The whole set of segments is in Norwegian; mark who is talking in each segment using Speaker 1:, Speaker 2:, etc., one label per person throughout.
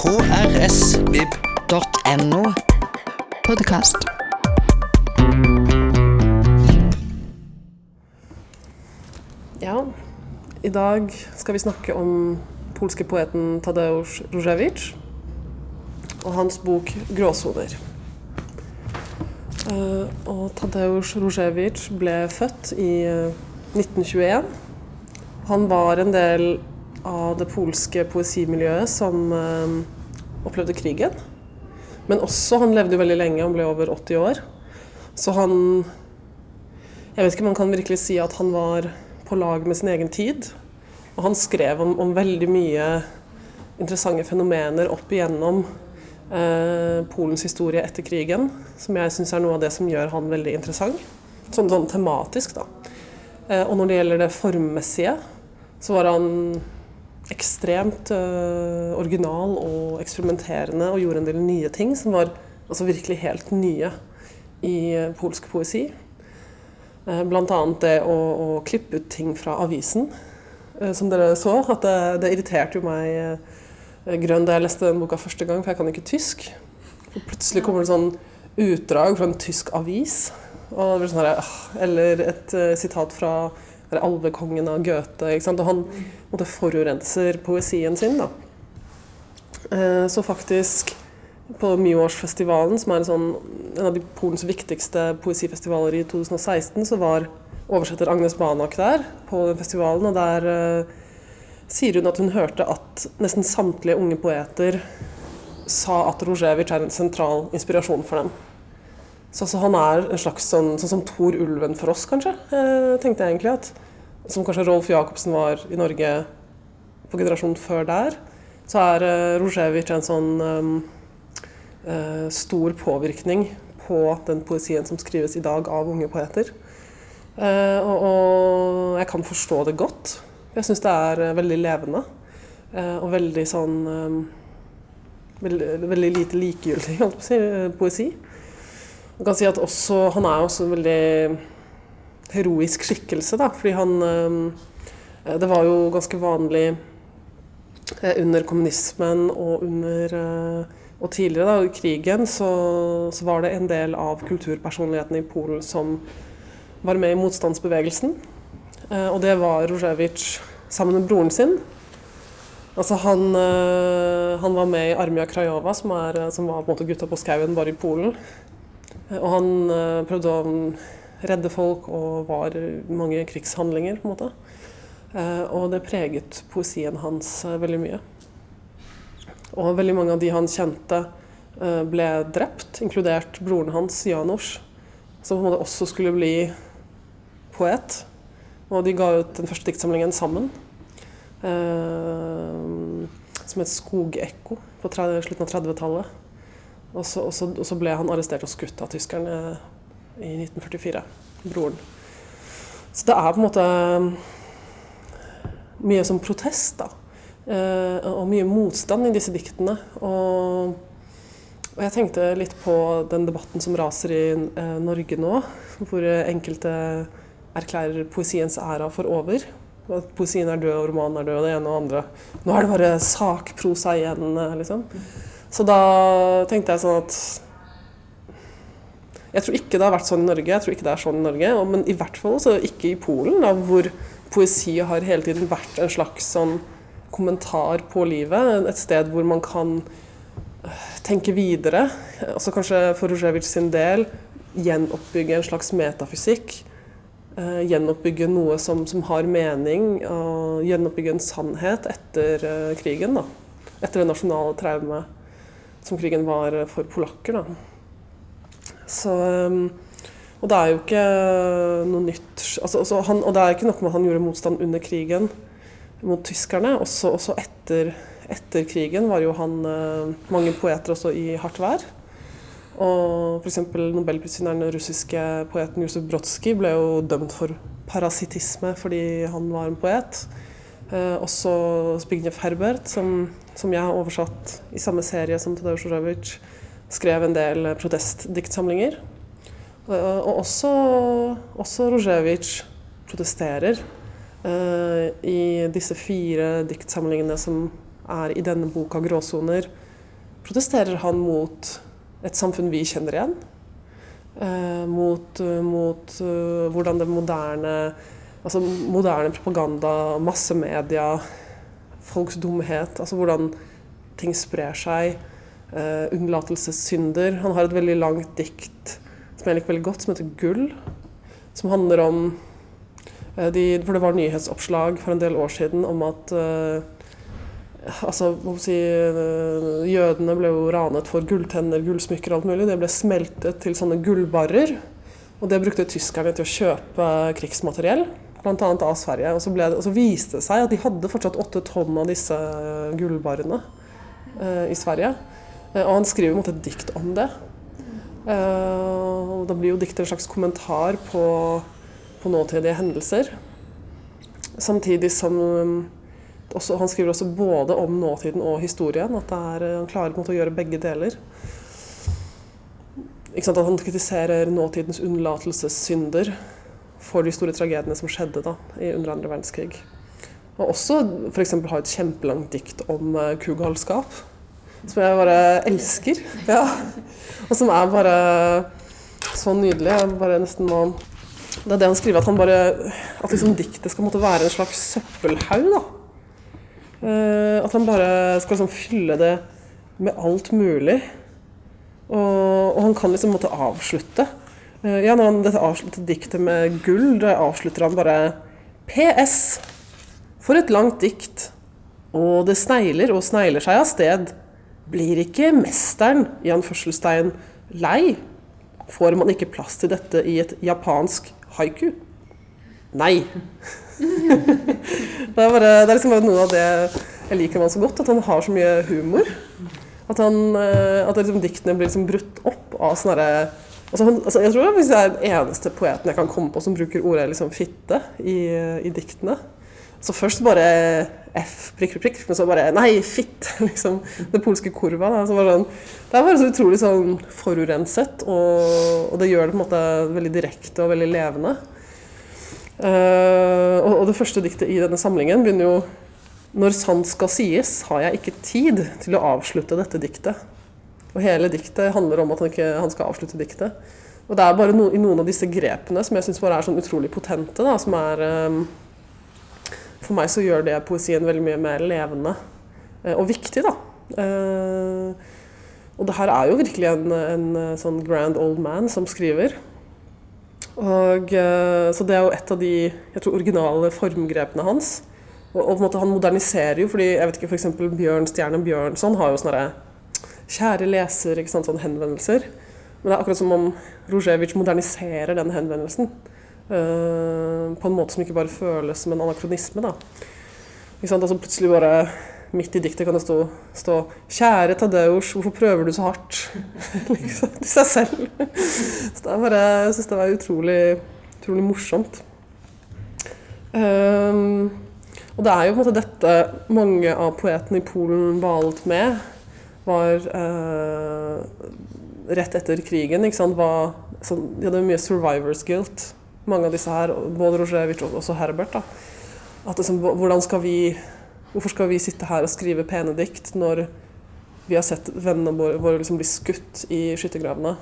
Speaker 1: krsvib.no.
Speaker 2: Podkast.
Speaker 3: Ja, i dag skal vi snakke om polske poeten Tadeusz Różewicz og hans bok 'Gråsoner'. Eh, Og Tadeusz Różewicz ble født i eh, 1921. Han var en del av det polske poesimiljøet som eh, opplevde krigen. Men også, han levde jo veldig lenge, han ble over 80 år. Så han Jeg vet ikke om man kan virkelig si at han var på lag med sin egen tid. Og han skrev om, om veldig mye interessante fenomener opp igjennom eh, Polens historie etter krigen, som jeg syns er noe av det som gjør han veldig interessant. Sånn, sånn tematisk, da. Eh, og når det gjelder det formmessige, så var han ekstremt uh, original og eksperimenterende og gjorde en del nye ting som var altså virkelig helt nye i eh, polsk poesi. Uh, Blant annet det å, å klippe ut ting fra avisen. uh, Som dere så, at det, det irriterte jo meg eh, grønn da jeg leste den boka første gang, for jeg kan ikke tysk. Og plutselig kommer det sånn utdrag fra en tysk avis. Og det blir sånn her, ah, eller et eh, sitat fra eller alvekongen av Goethe. Og han måtte forurenser poesien sin. da. Eh, Så faktisk på Myårsfestivalen, som er en, sånn, en av de Polens viktigste poesifestivaler i 2016, så var oversetter Agnes Banak der på den festivalen. Og der eh, sier hun at hun hørte at nesten samtlige unge poeter sa at Różewicz er en sentral inspirasjon for dem. Så altså, han er en slags sånn, sånn som Thor Ulven for oss, kanskje. Eh, tenkte jeg egentlig at Som kanskje Rolf Jacobsen var i Norge på generasjonen før der, så er eh, Różewicz en sånn eh, eh, stor påvirkning på den poesien som skrives i dag av unge poeter. Eh, og, og jeg kan forstå det godt. Jeg syns det er eh, veldig levende. eh, og veldig sånn veldig, veldig lite likegyldig, holdt på å si, poesi. Man kan si at også, Han er også en veldig heroisk skikkelse, da, fordi han eh, Det var jo ganske vanlig eh, under kommunismen og under eh, og tidligere, da, i krigen, så, så var det en del av kulturpersonlighetene i Polen som var med i motstandsbevegelsen. Eh, og det var Różewicz sammen med broren sin. Altså han, eh, han var med i Armia Krajova, som, er, som var på en måte gutta på skauen bare i Polen. Og han eh, prøvde å redde folk og var mange krigshandlinger, på en måte. Eh, Og det preget poesien hans eh, veldig mye. Og veldig mange av de han kjente, ble drept, inkludert broren hans, Janos, som på en måte også skulle bli poet. Og de ga ut den første diktsamlingen sammen, som het 'Skogekko' på slutten av 30-tallet. Og så, og, så, og så ble han arrestert og skutt av tyskerne i 1944, broren. Så det er på en måte mye som protest, da. Eh, og mye motstand i disse diktene. Og, og jeg tenkte litt på den debatten som raser i eh, Norge nå, hvor enkelte erklærer poesiens æra for over. At poesien er død, og romanen er død, og det ene og det andre. Nå er det bare sakprosa igjen, eh, liksom. Så da tenkte jeg sånn at Jeg tror ikke det har vært sånn i Norge, jeg tror ikke det er sånn i Norge, men i hvert fall så ikke i Polen, da, hvor poesi har hele tiden vært en slags sånn kommentar på livet. Et sted hvor man kan øh, tenke videre. Også kanskje for Różewicz sin del gjenoppbygge en slags metafysikk. Uh, gjenoppbygge noe som, som har mening, og gjenoppbygge en sannhet etter uh, krigen. Da. Etter det nasjonale traumet som krigen var eh, for polakker. Da. Så, eh, og det er jo ikke noe nytt altså, altså han, Og det er ikke nok med at han gjorde motstand under krigen mot tyskerne. Også, også etter, etter krigen var jo han eh, mange poeter også i hardt vær. Og f.eks. nobelprisvinneren den russiske poeten Josef Brodsky ble jo dømt for parasittisme fordi han var en poet. Eh, også Zbigniew Herbert, som, som jeg har oversatt i samme serie som Tadeusz Różewicz, skrev en del protestdiktsamlinger. Eh, og også, også Różewicz protesterer eh, i disse fire diktsamlingene som er i denne boka 'Gråsoner'. protesterer han mot et samfunn vi kjenner igjen. Eh, mot, eh, hvordan det moderne Altså moderne propaganda, massemedia, folks dumhet, altså hvordan ting sprer seg. Uh, unnlatelsessynder. Han har et veldig langt dikt som jeg liker veldig godt, som heter 'Gull'. Som handler om uh, de, For det var nyhetsoppslag for en del år siden om at uh, altså, si, eh, Jødene ble jo ranet for gulltenner, gullsmykker og alt mulig. Det ble smeltet til sånne gullbarrer. Og det brukte tyskerne til å kjøpe krigsmateriell, bl.a. av Sverige. Og så, ble og så viste det seg at de hadde fortsatt åtte tonn av disse gullbarrene eh, i Sverige. Eh, og han skriver måte, et dikt om det. Eh, og da blir jo diktet en slags kommentar på, på nåtidige hendelser. Samtidig som um, også, Han skriver også både om nåtiden og historien. At er, han klarer måte å gjøre begge deler. At Han kritiserer nåtidens unnlatelsessynder for de store tragediene som skjedde da, under andre verdenskrig. Og også f.eks. ha et kjempelangt dikt om uh, kugalskap. Som jeg bare elsker. Ja. Og som er bare så nydelig. Jeg bare nesten må Det er det han skriver, at han bare At liksom diktet skal måtte være en slags søppelhaug. da. Uh, at han bare skal liksom fylle det med alt mulig. Og, og han kan liksom måtte avslutte. Uh, ja, når han avslutter diktet med gull, da avslutter han bare PS. For et langt dikt. Og det snegler og snegler seg av sted. Blir ikke mesteren i anførselstegn lei? Får man ikke plass til dette i et japansk haiku? Nei. det, er bare, det er liksom bare noe av det jeg liker med han så godt, at han har så mye humor. At, han, eh, at liksom, diktene blir liksom brutt opp av sånne derre altså, altså, Jeg tror det er den eneste poeten jeg kan komme på som bruker ordet liksom, fitte i, i diktene. Så først bare F, prikk, prikk, men så bare Nei, fitt! Liksom, det polske kurva. Da, sånn, det er bare så utrolig sånn forurenset, og, og, det gjør det på en måte veldig direkte og veldig levende. Uh, og, og, det første diktet i denne samlingen begynner jo Når sant skal sies, har jeg ikke tid til å avslutte dette diktet. Og hele diktet handler om at han, ikke, han skal avslutte diktet. Og det er bare no, i noen av disse grepene som jeg syns bare er sånn utrolig potente, da, som er um, For meg så gjør det poesien veldig mye mer levende uh, og viktig, da. Uh, og det her er jo virkelig en, en, sånn grand old man som skriver. Og, eh, så det er jo et av de jeg tror, originale formgrepene hans. Og, og på en måte han moderniserer jo, fordi jeg vet ikke, f.eks. Bjørnstjerne Bjørnson har jo sånne Kjære leser, ikke sant, sånne henvendelser. Men det er akkurat som om Rozjevitsj moderniserer den henvendelsen. Uh, på en måte som ikke bare føles som en anakronisme. da. Ikke sant, altså Plutselig bare midt i diktet kan det stå, stå 'Kjære Tadeusz, hvorfor prøver du så hardt?' liksom, til seg selv. Så det er bare, jeg syns det var utrolig, utrolig morsomt. Um, og det er jo på en måte dette mange av poetene i Polen balet med. Var uh, rett etter krigen. ikke sant, var, så, De hadde mye 'survivors guilt', mange av disse her. Både Rozjevitsj og også Herbert. da, at liksom, Hvordan skal vi Hvorfor skal vi sitte her og skrive pene dikt når vi har sett vennene våre liksom bli skutt i skyttergravene?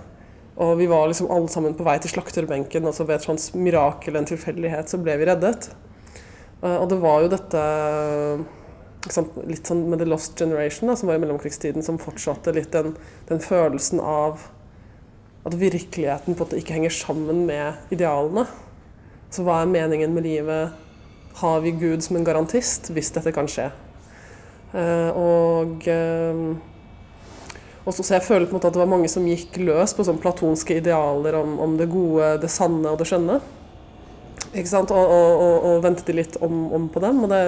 Speaker 3: Og vi var liksom alle sammen på vei til slakterbenken, og så ved et slags mirakel, en tilfeldighet, så ble vi reddet. Eh, og det var jo dette litt sånn med The Lost Generation, da, som var i mellomkrigstiden, som fortsatte litt den, den følelsen av at virkeligheten på en måte ikke henger sammen med idealene. Så hva er meningen med livet? har vi Gud som en garantist hvis dette kan skje. Uh, og uh, også, så jeg føler på en måte at det var mange som gikk løs på sånn platonske idealer om, om, det gode, det sanne og det skjønne. Ikke sant? Og, og, og, og ventet litt om, om, på dem. Og det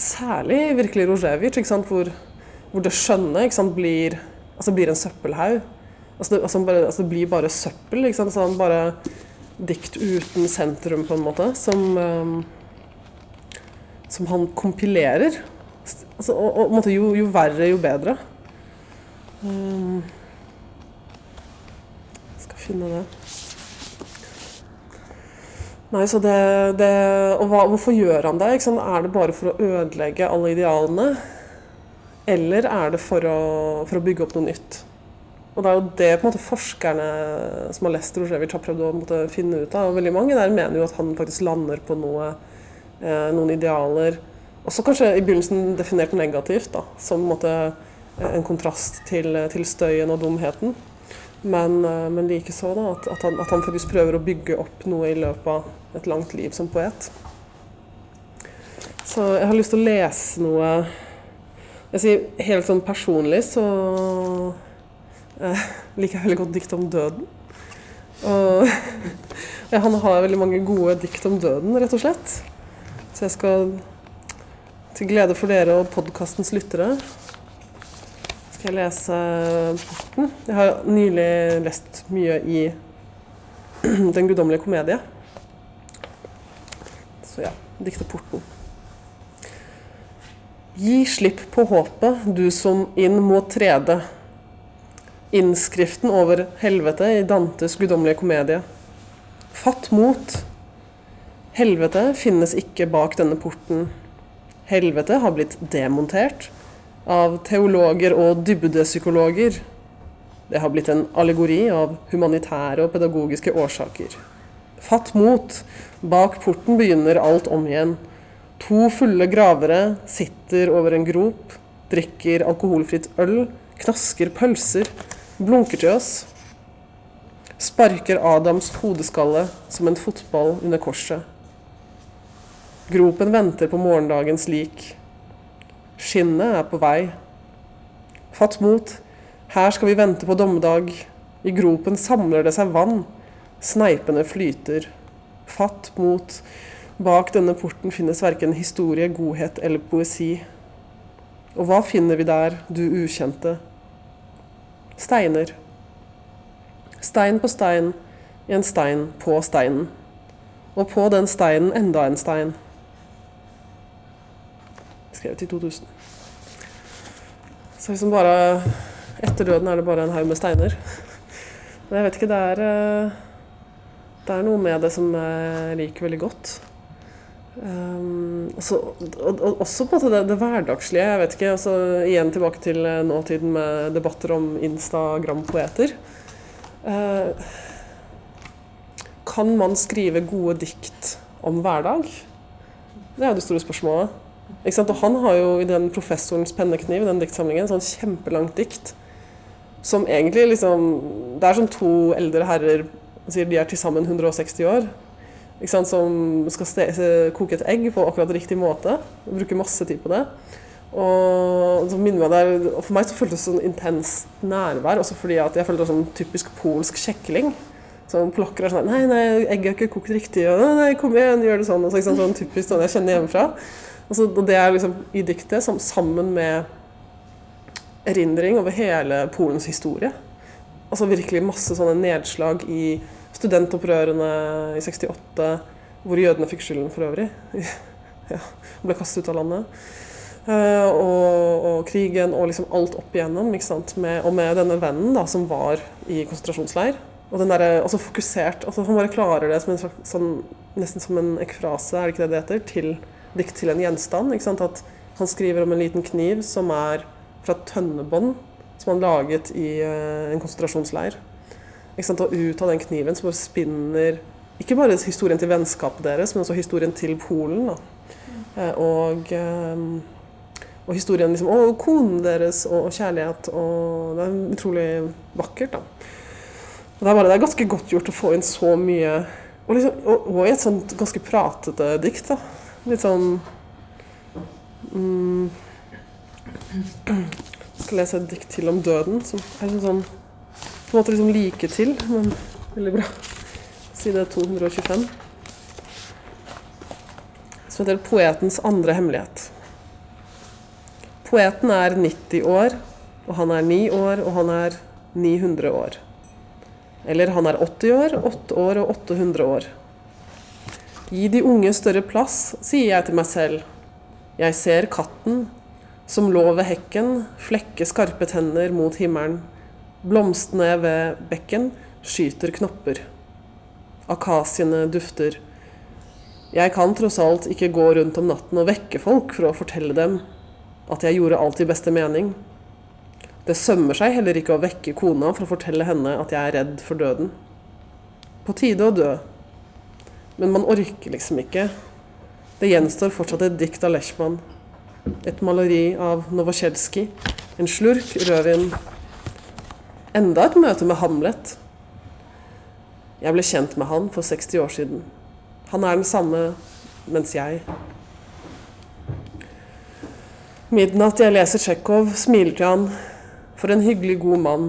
Speaker 3: særlig virkelig Rozjevitsj, hvor, hvor, det skjønne blir, altså blir, en søppelhaug. Altså det, altså bare, altså det, blir bare søppel. Sånn bare dikt uten sentrum, på en måte. Som um, som han kompilerer. Altså, og, og jo, jo, verre, jo bedre. Um, skal finne det. Nei, så det, det Og hva, hvorfor gjør han det? Er det bare for å ødelegge alle idealene? Eller er det for å, for å bygge opp noe nytt? Og det er jo det måte forskerne som har lest Rozjevitsj har prøvd å måte, finne ut av. Og veldig mange der mener jo at han faktisk lander på noe, eh, noen idealer. Også kanskje i begynnelsen definert negativt, da, som en, måte, en kontrast til, til, støyen og dumheten. Men, eh, men likeså at, at, han, at han faktisk prøver å bygge opp noe i løpet av et langt liv som poet. Så jeg har lyst til å lese noe Jeg sier helt sånn personlig så jeg liker veldig godt dikt om døden. Og ja, han har veldig mange gode dikt om døden, rett og slett. Så jeg skal, til glede for dere og podkastens lyttere, skal jeg lese Porten. Jeg har nylig lest mye i Den guddommelige komedie. Så ja, diktet Porten. Gi slipp på håpet, du som inn må trede innskriften over helvete i Dantes guddommelige komedie. Fatt mot. Helvete finnes ikke bak denne porten. Helvete har blitt demontert av teologer og dybdepsykologer. Det har blitt en allegori av humanitære og pedagogiske årsaker. Fatt mot. Bak porten begynner alt om igjen. To fulle gravere sitter over en grop, drikker alkoholfritt øl, knasker pølser blunker til oss, sparker Adams hodeskalle som en fotball under korset. Gropen venter på morgendagens lik. Skinnet er på vei. Fatt mot, her skal vi vente på dommedag. I gropen samler det seg vann. Sneipene flyter. Fatt mot, bak denne porten finnes verken historie, godhet eller poesi. Og hva finner vi der, du ukjente? Steiner. Stein på stein en stein på steinen. Og på den steinen enda en stein. Skrevet i 2000. Så liksom bare Etter døden er det bare en haug med steiner. Men jeg vet ikke, det er eh, Det er noe med det som jeg liker veldig godt. Um, også, og, og, også på det, det hverdagslige. jeg vet ikke, altså, Igjen tilbake til eh, nåtiden med debatter om Instagram-poeter. Uh, kan man skrive gode dikt om hverdag? Det er jo det store spørsmålet. Og han har jo i den 'Professorens pennekniv', den diktsamlingen, sånn kjempelangt dikt som egentlig liksom Det er som to eldre herrer sier de er til sammen 160 år som skal koke et egg på akkurat riktig måte. Bruker masse tid på det. Og så meg der, For meg så føltes det sånn intenst nærvær, også fordi at jeg følte det sånn typisk polsk kjekling. Sånn Plokker er sånn Nei, nei, egget er ikke kokt riktig. Og, nei, kom igjen, gjør det sånn. Og så, sant, sånn typisk sånn jeg kjenner hjemmefra. Og, så, og det er liksom i diktet som, sammen med erindring over hele Polens historie. Altså virkelig masse sånne nedslag i studentopprørene i 68, hvor jødene fikk skylden for øvrig. ja, ble kastet ut av landet. Uh, og, og, krigen og liksom alt opp igjennom. Med, og med denne vennen da, som var i konsentrasjonsleir. Og den der, altså fokusert, altså Han bare klarer det som en slags, sånn, nesten som en ekfrase, er det ikke det det heter, til dikt til en gjenstand. At han skriver om en liten kniv som er fra tønnebånd, som han laget i uh, en konsentrasjonsleir. Og ut av den kniven så bare spinner ikke bare historien til vennskapet deres, men også historien til Polen. Da. Og, ehm, og, historien liksom, og konen deres og, kjærlighet. Og det er utrolig vakkert. da. Og det, er bare, det er ganske godt gjort å få inn så mye Og, liksom, og, og i et sånt ganske pratete dikt. da. Litt sånn mm, skal lese et dikt til om døden, som er litt sånn på en måte liksom like til, men veldig bra. Side 225. Som heter 'Poetens andre hemmelighet'. Poeten er 90 år, og han er 9 år, og han er 900 år. Eller han er 80 år, 8 år og 800 år. Gi de unge større plass, sier jeg til meg selv. Jeg ser katten, som lå ved hekken, flekke skarpe tenner mot himmelen. Blomstene ved bekken skyter knopper. Akasiene dufter. Jeg kan tross alt ikke gå rundt om natten og vekke folk for å fortelle dem. at jeg gjorde alt i beste mening. Det sømmer seg heller ikke å vekke kona for å fortelle henne at jeg er redd for døden. På tide å dø. Men man orker liksom ikke. Det gjenstår fortsatt et dikt av Leschmann. Et maleri av Novosjelskij. En slurk rødvin. Enda et møte med Hamlet. Jeg ble kjent med han for 60 år siden. Han er den samme mens jeg Midnatt jeg leser Tsjekhov, smiler til han. For en hyggelig, god mann.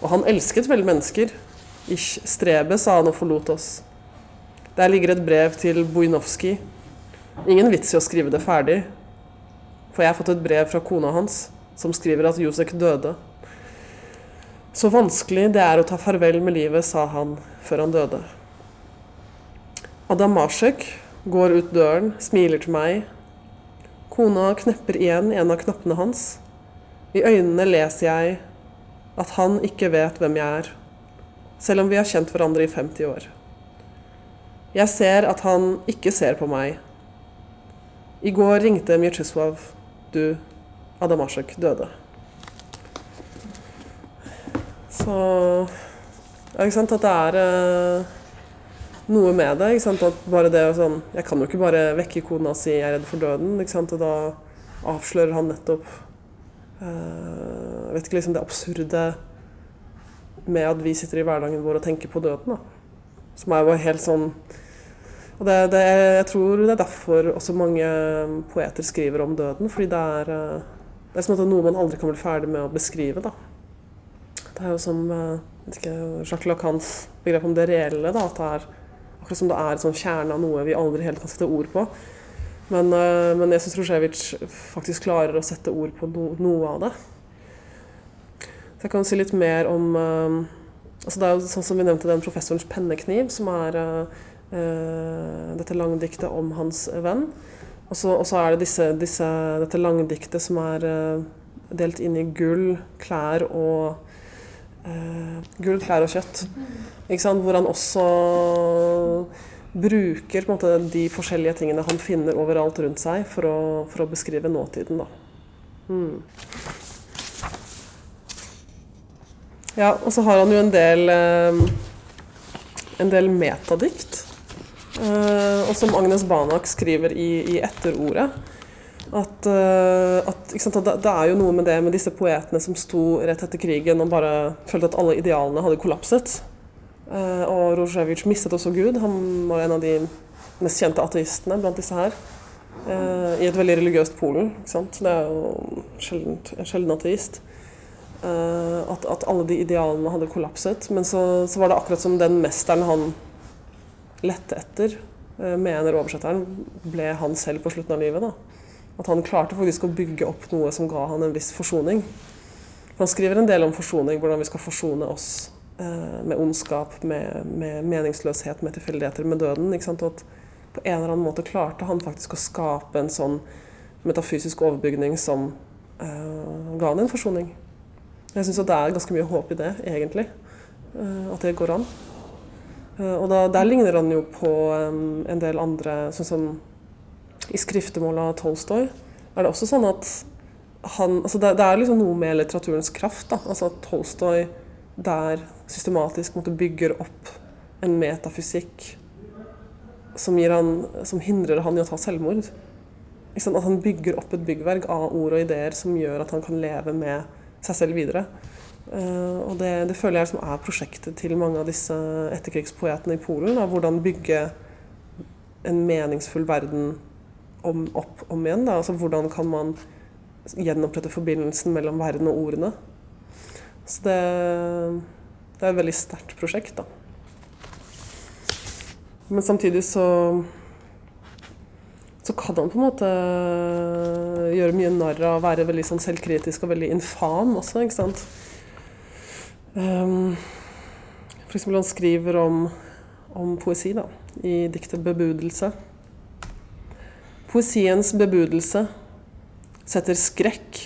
Speaker 3: Og han elsket vel mennesker. Ich strebe, sa han og forlot oss. Der ligger et brev til Buinovskij. Ingen vits i å skrive det ferdig. For jeg har fått et brev fra kona hans, som skriver at Josek døde. Så vanskelig det er å ta farvel med livet, sa han før han døde. Adam Masek går ut døren, smiler til meg, Kona knepper igjen en av knappene hans. I øynene leser jeg at han ikke vet hvem jeg er, selv om vi har kjent hverandre i 50 år. Jeg ser at han ikke ser på meg. I går ringte Mjetsjisław. Du, Adamasjek, døde. Så ja, ikke sant, at det er eh, noe med det. ikke sant? At bare det sånn, Jeg kan jo ikke bare vekke kona og si 'jeg er redd for døden'. ikke sant? Og da avslører han nettopp eh, vet ikke, liksom det absurde med at vi sitter i hverdagen vår og tenker på døden. da. Som er jo helt sånn og det, det, Jeg tror det er derfor også mange poeter skriver om døden. Fordi det er, eh, det er som noe man aldri kan bli ferdig med å beskrive. da. Det er jo som vet ikke, Jacques Lacans begrep om det reelle. da, At det er Akkurat som det er sånn kjerne av noe vi aldri helt kan sette ord på. Men, uh, men jeg syns Rusjevitsj faktisk klarer å sette ord på no, noe av det. Så jeg kan si litt mer om uh, altså Det er jo sånn som vi nevnte den professorens pennekniv, som er uh, dette langdiktet om hans venn. Og så, er det disse, disse, dette langdiktet som er delt inn i gull, klær og gull, klær og kjøtt. Hvor han også bruker måte, de forskjellige tingene han finner overalt rundt seg, for å, for å beskrive nåtiden. Mm. Ja, og så har han jo en del uh, en del metadikt. Eh, og som Agnes Banak skriver i, i etterordet, at, uh, at sant, det, er jo noe med det med disse poetene som sto rett etter krigen og bare følte at alle idealene hadde kollapset. Uh, og Rozjevitsj mistet også Gud. Han var en av de mest kjente ateistene blant disse her. I et veldig religiøst Polen. Det er jo sjeldent, en sjelden ateist. At, at, alle de idealene hadde kollapset. Men så, så, var det akkurat som den mesteren han lette etter, mener oversetteren, ble han selv på slutten av livet. da. At han klarte faktisk å bygge opp noe som ga han en viss forsoning. Han skriver en del om forsoning, hvordan vi skal forsone oss eh, med ondskap, med, med, meningsløshet, med tilfeldigheter, med døden. Og at på en eller annen måte klarte han faktisk å skape en sånn metafysisk overbygning som eh, ga han en forsoning. Jeg syns det er ganske mye håp i det, egentlig. Eh, at det går an. Eh, og da, der ligner han jo på en del andre, sånn som i skriftemålet av Tolstoy er det også sånn at han altså det, det, er liksom noe med litteraturens kraft. da, altså at Tolstoy der systematisk måtte bygger opp en metafysikk som, han, som hindrer han i å ta selvmord. At han bygger opp et byggverk av ord og ideer som gjør at han kan leve med seg selv videre. Uh, og det, det, føler jeg som er prosjektet til mange av disse etterkrigspoetene i Polen. Da, hvordan bygge en meningsfull verden om, opp om igjen. Da. Altså, hvordan kan man gjenopprette forbindelsen mellom verden og ordene. Så det, det er et veldig sterkt prosjekt, da. Men samtidig så så kan han på en måte gjøre mye narr av være veldig sånn selvkritisk og veldig infam også, ikke sant. Um, eksempel han skriver om, om poesi da, i diktet 'Bebudelse'. Poesiens bebudelse setter skrekk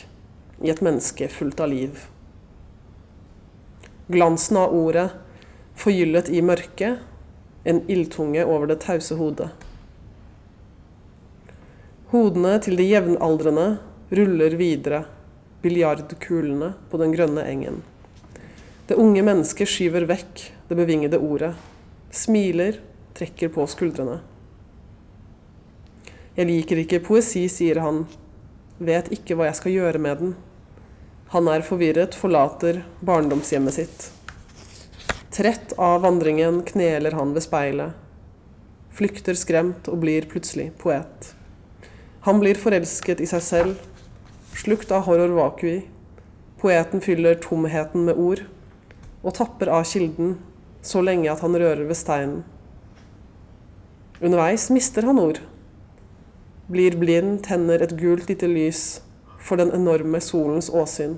Speaker 3: i et menneske fullt av liv. Glansen av ordet forgyllet i mørket, en ildtunge over det tause hodet. Hodene til de jevnaldrende ruller videre, biljardkulene på den grønne engen. Det unge mennesket skyver vekk det bevingede ordet, smiler, trekker på skuldrene. Jeg liker ikke poesi, sier han, vet ikke hva jeg skal gjøre med den. Han er forvirret, forlater barndomshjemmet sitt. Trett av vandringen kneler han ved speilet. Flykter skremt og blir plutselig poet. Han blir forelsket i seg selv, slukt av horror vacui. Poeten fyller tomheten med ord, og tapper av kilden så lenge at han rører ved steinen. Underveis mister han ord. Blir blind, tenner et gult lite lys for den enorme solens åsyn.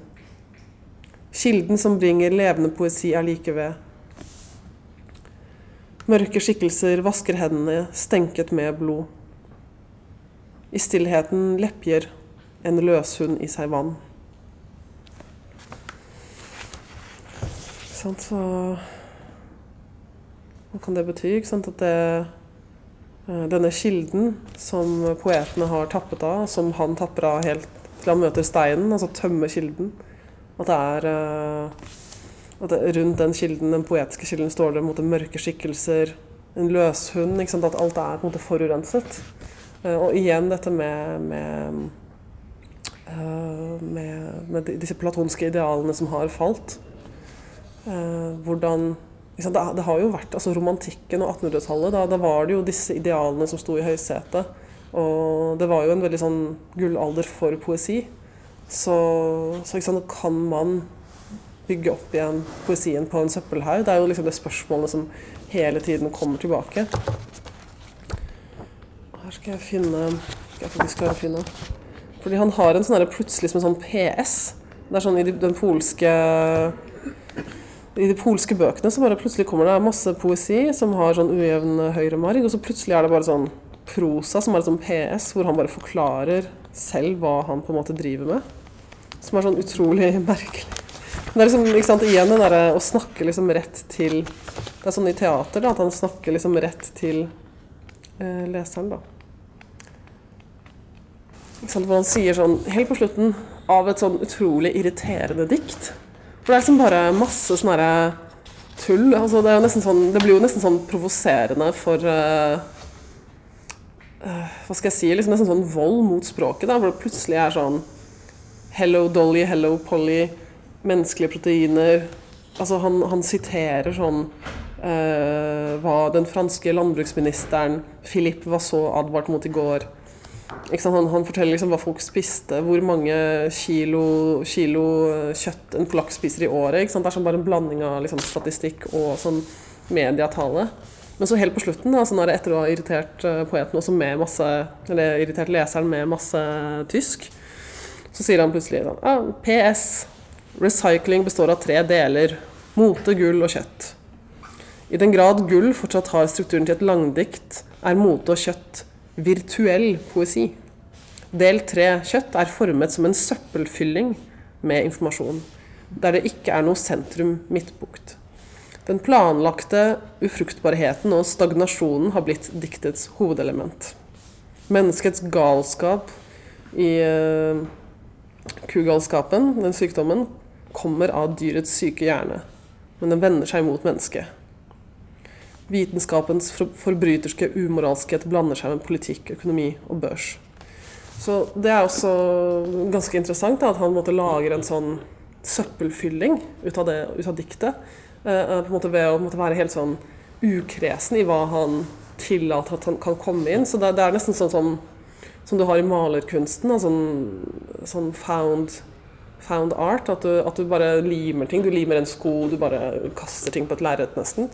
Speaker 3: Kilden som bringer levende poesi, er like ved. Mørke skikkelser vasker hendene, stenket med blod. I stillheten lepjer en løshund i seg vann. Sant, så Hva kan det bety? Ikke sant? At det, eh, denne kilden som poetene har tappet av, som han tapper av helt til han møter steinen, altså tømmer kilden At det er eh, at det, rundt den kilden, den poetiske kilden står det måte, mørke skikkelser, en løshund. Ikke sant? At alt er på en måte forurenset. Eh, og igjen dette med, med, med, med disse platonske idealene som har falt. Hvordan det, det, har jo vært altså Romantikken og 1800-tallet, da, da, var det jo disse idealene som sto i høysetet. Og det var jo en veldig sånn gullalder for poesi. Så, så sant, kan man bygge opp igjen poesien på en søppelhaug? Det er jo liksom det spørsmålet som hele tiden kommer tilbake. Her skal jeg finne Skal jeg faktisk klare å finne Fordi han har en sånn plutselig som en sånn PS. Det er sånn i den polske i de polske bøkene så bare plutselig kommer det masse poesi som har sånn ujevn høyremarg, og så plutselig er det bare sånn prosa som er sånn PS, hvor han bare forklarer selv hva han på en måte driver med. Som er sånn utrolig merkelig. Det er liksom, ikke sant, igjen det derre å snakke liksom rett til Det er sånn i teater da, at han snakker liksom rett til eh, leseren, da. Ikke sant, hvor han sier sånn helt på slutten av et sånn utrolig irriterende dikt for det er liksom bare masse sånn tull. Altså, det, sånn, det, blir jo nesten sånn provoserende for uh, Hva skal jeg si? Liksom nesten sånn vold mot språket. Da, hvor det plutselig er sånn Hello Dolly, hello Polly, menneskelige proteiner. Altså, han, han siterer sånn uh, hva den franske landbruksministeren Philippe var advarte advart mot i går. Han, han, forteller liksom hva folk spiste, hvor mange kilo, kilo kjøtt en polakk spiser i året. Det er sånn bare en blanding av liksom, statistikk og sånn mediatale. Men så helt på slutten, da, sånn etter å ha irritert uh, poeten med masse, eller irritert leseren med masse tysk, så sier han plutselig sånn ah, PS. Recycling består av tre deler. Mote, gull og kjøtt. I den grad gull fortsatt har strukturen til et langdikt, er mote og kjøtt Virtuell poesi. Del tre kjøtt er formet som en søppelfylling med informasjon, der det ikke er noe sentrum midtbukt. Den planlagte ufruktbarheten og stagnasjonen har blitt diktets hovedelement. Menneskets galskap i uh, kugalskapen, den sykdommen, kommer av dyrets syke hjerne, men den vender seg mot mennesket. Vitenskapens forbryterske umoralskhet blander seg med politikk, økonomi og børs. Så det er også ganske interessant da, at han måtte lage en sånn søppelfylling ut av, det, ut av diktet. Eh, på en måte ved å måte være helt sånn ukresen i hva han tillater at han kan komme inn. Så det, det er nesten sånn som, som, du har i malerkunsten. Da, sånn, sånn found, found, art. At du, at du bare limer ting. Du limer en sko, du bare kaster ting på et lerret nesten.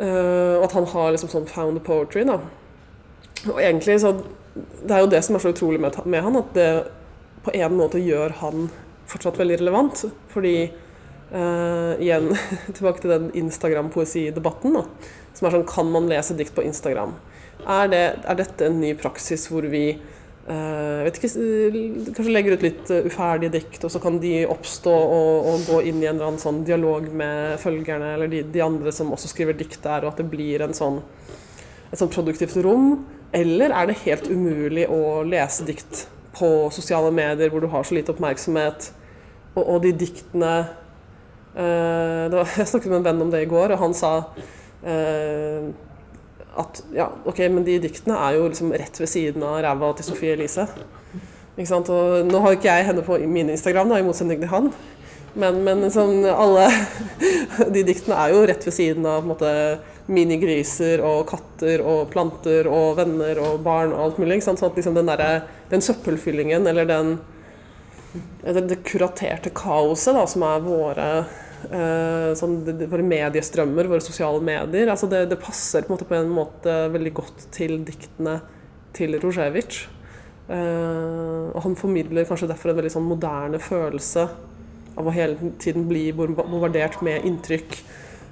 Speaker 3: Og at han har liksom sånn found poetry. da. Og egentlig så Det er jo det som er så utrolig med, med han, at det på en måte gjør han fortsatt veldig relevant. Fordi uh, igjen tilbake til den Instagram-poesidebatten, som er sånn Kan man lese dikt på Instagram? Er, det, er dette en ny praksis hvor vi Uh, vet ikke, kanskje legger ut litt uh, uferdige dikt, og så kan de oppstå og, og, gå inn i en eller annen sånn dialog med følgerne eller de, de, andre som også skriver dikt der, og at det blir en sånn, et sånn produktivt rom? Eller er det helt umulig å lese dikt på sosiale medier hvor du har så lite oppmerksomhet, og, og de diktene uh, var, Jeg snakket med en venn om det i går, og han sa eh, at ja, ok, men de diktene er jo liksom rett ved siden av ræva til Sofie Elise. Ikke sant? Og nå har ikke jeg henne på min Instagram, da, i motsetning til han. Men, men sånn, alle de diktene er jo rett ved siden av måte, minigriser og katter og planter og venner og barn og alt mulig. Sant? Sånn at liksom den, der, den søppelfyllingen eller den, det, det kuraterte kaoset da, som er våre sånn, våre mediestrømmer, våre sosiale medier. Altså det, det, passer på en, måte, på en måte veldig godt til diktene til Roževic. Eh, og han formidler kanskje derfor en veldig sånn moderne følelse av å hele tiden bli bombardert med inntrykk.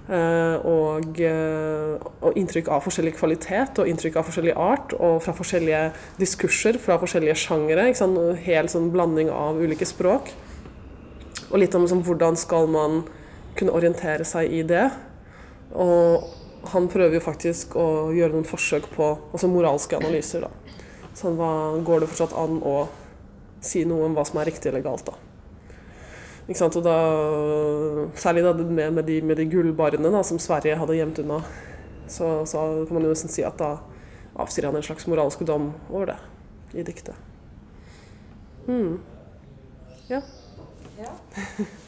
Speaker 3: Uh, og, og, inntrykk av forskjellig kvalitet og inntrykk av forskjellig art, og fra forskjellige diskurser, fra forskjellige sjangere. Hel sånn blanding av ulike språk. Og litt om liksom, hvordan skal man kunne orientere seg i det. Og han prøver jo faktisk å gjøre noen forsøk på altså moralske analyser. Da. Sånn, hva, går det fortsatt an å si noe om hva som er riktig eller galt? da? Ikke sant? Og da, særlig da med, med, de, med de gullbarene da, som Sverige hadde gjemt unna, så, så, kan man jo nesten si at da avsier han en slags moralsk dom over det i diktet. Mm. Ja. ja.